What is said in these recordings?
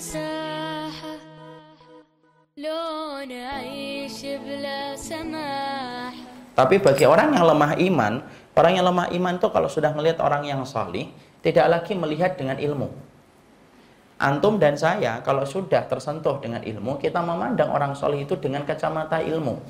مساحة لو نعيش بلا سماح Tapi bagi orang yang lemah iman, orang yang lemah iman itu kalau sudah melihat orang yang salih, tidak lagi melihat dengan ilmu. Antum dan saya kalau sudah tersentuh dengan ilmu, kita memandang orang salih itu dengan kacamata ilmu.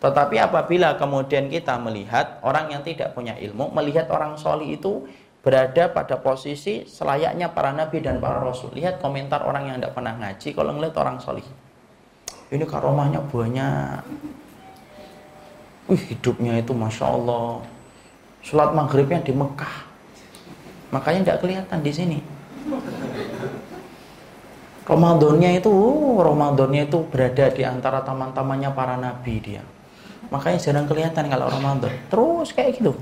Tetapi apabila kemudian kita melihat orang yang tidak punya ilmu, melihat orang salih itu berada pada posisi selayaknya para nabi dan para rasul. Lihat komentar orang yang tidak pernah ngaji kalau melihat orang salih. Ini karomahnya banyak, Wih hidupnya itu Masya Allah. Sholat maghribnya di Mekah. Makanya tidak kelihatan di sini. Ramadannya itu Ramadannya itu berada di antara taman-tamannya para nabi dia. Makanya jarang kelihatan kalau Ramadan. Terus kayak gitu.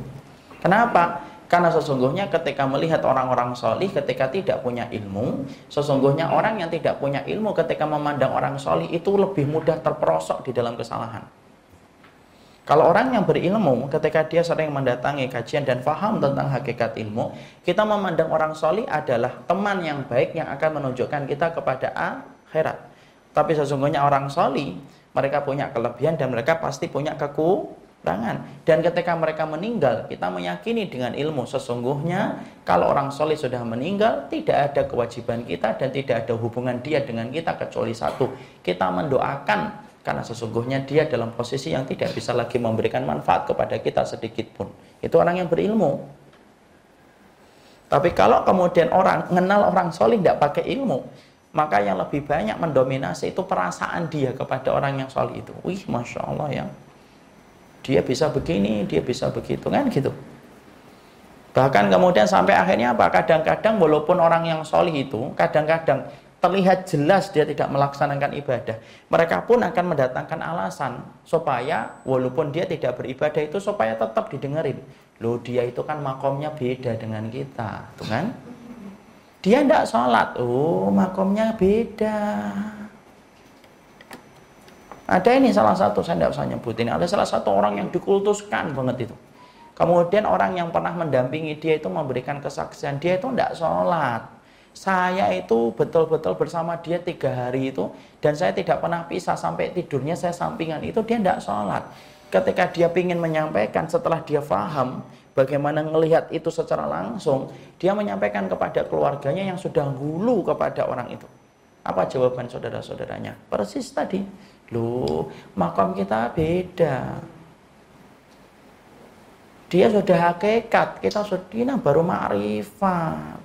Kenapa? Karena sesungguhnya ketika melihat orang-orang solih ketika tidak punya ilmu, sesungguhnya orang yang tidak punya ilmu ketika memandang orang solih itu lebih mudah terperosok di dalam kesalahan. Kalau orang yang berilmu, ketika dia sering mendatangi kajian dan faham tentang hakikat ilmu, kita memandang orang solih adalah teman yang baik yang akan menunjukkan kita kepada akhirat. Tapi sesungguhnya orang solih, mereka punya kelebihan dan mereka pasti punya kekurangan. Dan ketika mereka meninggal, kita meyakini dengan ilmu sesungguhnya kalau orang solih sudah meninggal, tidak ada kewajiban kita dan tidak ada hubungan dia dengan kita kecuali satu. Kita mendoakan karena sesungguhnya dia dalam posisi yang tidak bisa lagi memberikan manfaat kepada kita sedikit pun. Itu orang yang berilmu. Tapi kalau kemudian orang mengenal orang solih tidak pakai ilmu, maka yang lebih banyak mendominasi itu perasaan dia kepada orang yang solih itu. Wih, masya Allah ya, dia bisa begini, dia bisa begitu kan gitu. Bahkan kemudian sampai akhirnya apa? Kadang-kadang walaupun orang yang solih itu, kadang-kadang terlihat jelas dia tidak melaksanakan ibadah, mereka pun akan mendatangkan alasan supaya walaupun dia tidak beribadah itu supaya tetap didengerin. Loh dia itu kan makomnya beda dengan kita, tuh kan? Dia tidak sholat, oh makomnya beda. Ada ini salah satu, saya tidak usah nyebutin, ada salah satu orang yang dikultuskan banget itu. Kemudian orang yang pernah mendampingi dia itu memberikan kesaksian, dia itu tidak sholat. Saya itu betul-betul bersama dia tiga hari itu dan saya tidak pernah pisah sampai tidurnya saya sampingan itu dia tidak sholat. Ketika dia ingin menyampaikan setelah dia faham bagaimana melihat itu secara langsung dia menyampaikan kepada keluarganya yang sudah hulu kepada orang itu apa jawaban saudara-saudaranya persis tadi loh makam kita beda dia sudah hakikat kita sudah baru ma'rifat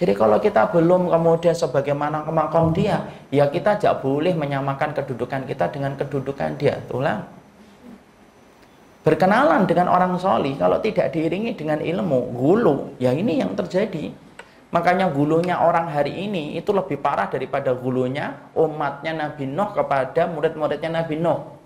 jadi kalau kita belum kemudian sebagaimana kemakom dia, ya kita tidak boleh menyamakan kedudukan kita dengan kedudukan dia. Itulah. Berkenalan dengan orang soli, kalau tidak diiringi dengan ilmu, gulu, ya ini yang terjadi. Makanya gulunya orang hari ini itu lebih parah daripada gulunya umatnya Nabi Nuh kepada murid-muridnya Nabi Nuh.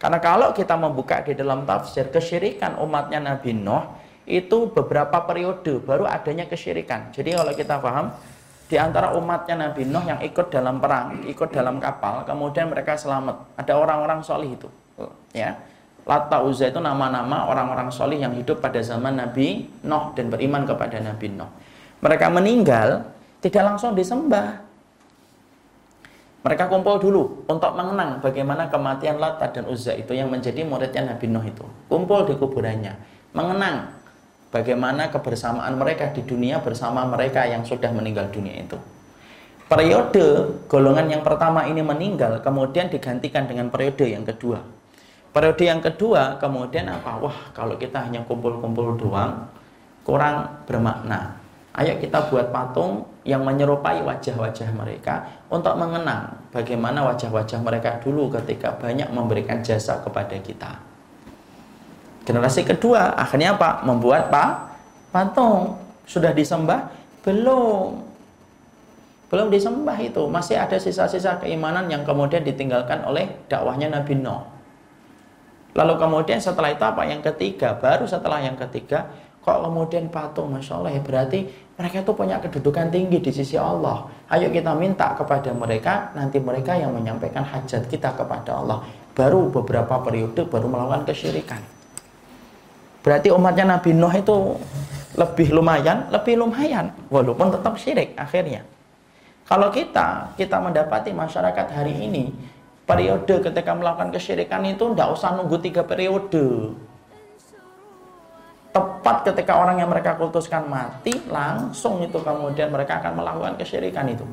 Karena kalau kita membuka di dalam tafsir kesyirikan umatnya Nabi Nuh itu beberapa periode baru adanya kesyirikan. Jadi kalau kita paham di antara umatnya Nabi Nuh yang ikut dalam perang, ikut dalam kapal, kemudian mereka selamat. Ada orang-orang solih itu, ya. Lata Uzza itu nama-nama orang-orang solih yang hidup pada zaman Nabi Nuh dan beriman kepada Nabi Nuh. Mereka meninggal tidak langsung disembah. Mereka kumpul dulu untuk mengenang bagaimana kematian Lata dan Uzza itu yang menjadi muridnya Nabi Nuh itu. Kumpul di kuburannya, mengenang bagaimana kebersamaan mereka di dunia bersama mereka yang sudah meninggal dunia itu. Periode golongan yang pertama ini meninggal, kemudian digantikan dengan periode yang kedua. Periode yang kedua, kemudian apa? Wah, kalau kita hanya kumpul-kumpul doang, kurang bermakna. Ayo kita buat patung yang menyerupai wajah-wajah mereka untuk mengenang bagaimana wajah-wajah mereka dulu ketika banyak memberikan jasa kepada kita. Generasi kedua akhirnya apa? Membuat pak patung. Sudah disembah? Belum. Belum disembah itu. Masih ada sisa-sisa keimanan yang kemudian ditinggalkan oleh dakwahnya Nabi Nuh. Lalu kemudian setelah itu apa? Yang ketiga, baru setelah yang ketiga, kok kemudian patung, masya Allah ya berarti mereka itu punya kedudukan tinggi di sisi Allah. Ayo kita minta kepada mereka, nanti mereka yang menyampaikan hajat kita kepada Allah. Baru beberapa periode baru melakukan kesyirikan. Berarti umatnya Nabi Nuh itu lebih lumayan, lebih lumayan, walaupun tetap syirik akhirnya. Kalau kita, kita mendapati masyarakat hari ini, periode ketika melakukan kesyirikan itu tidak usah nunggu tiga periode. Tepat ketika orang yang mereka kultuskan mati, langsung itu kemudian mereka akan melakukan kesyirikan itu.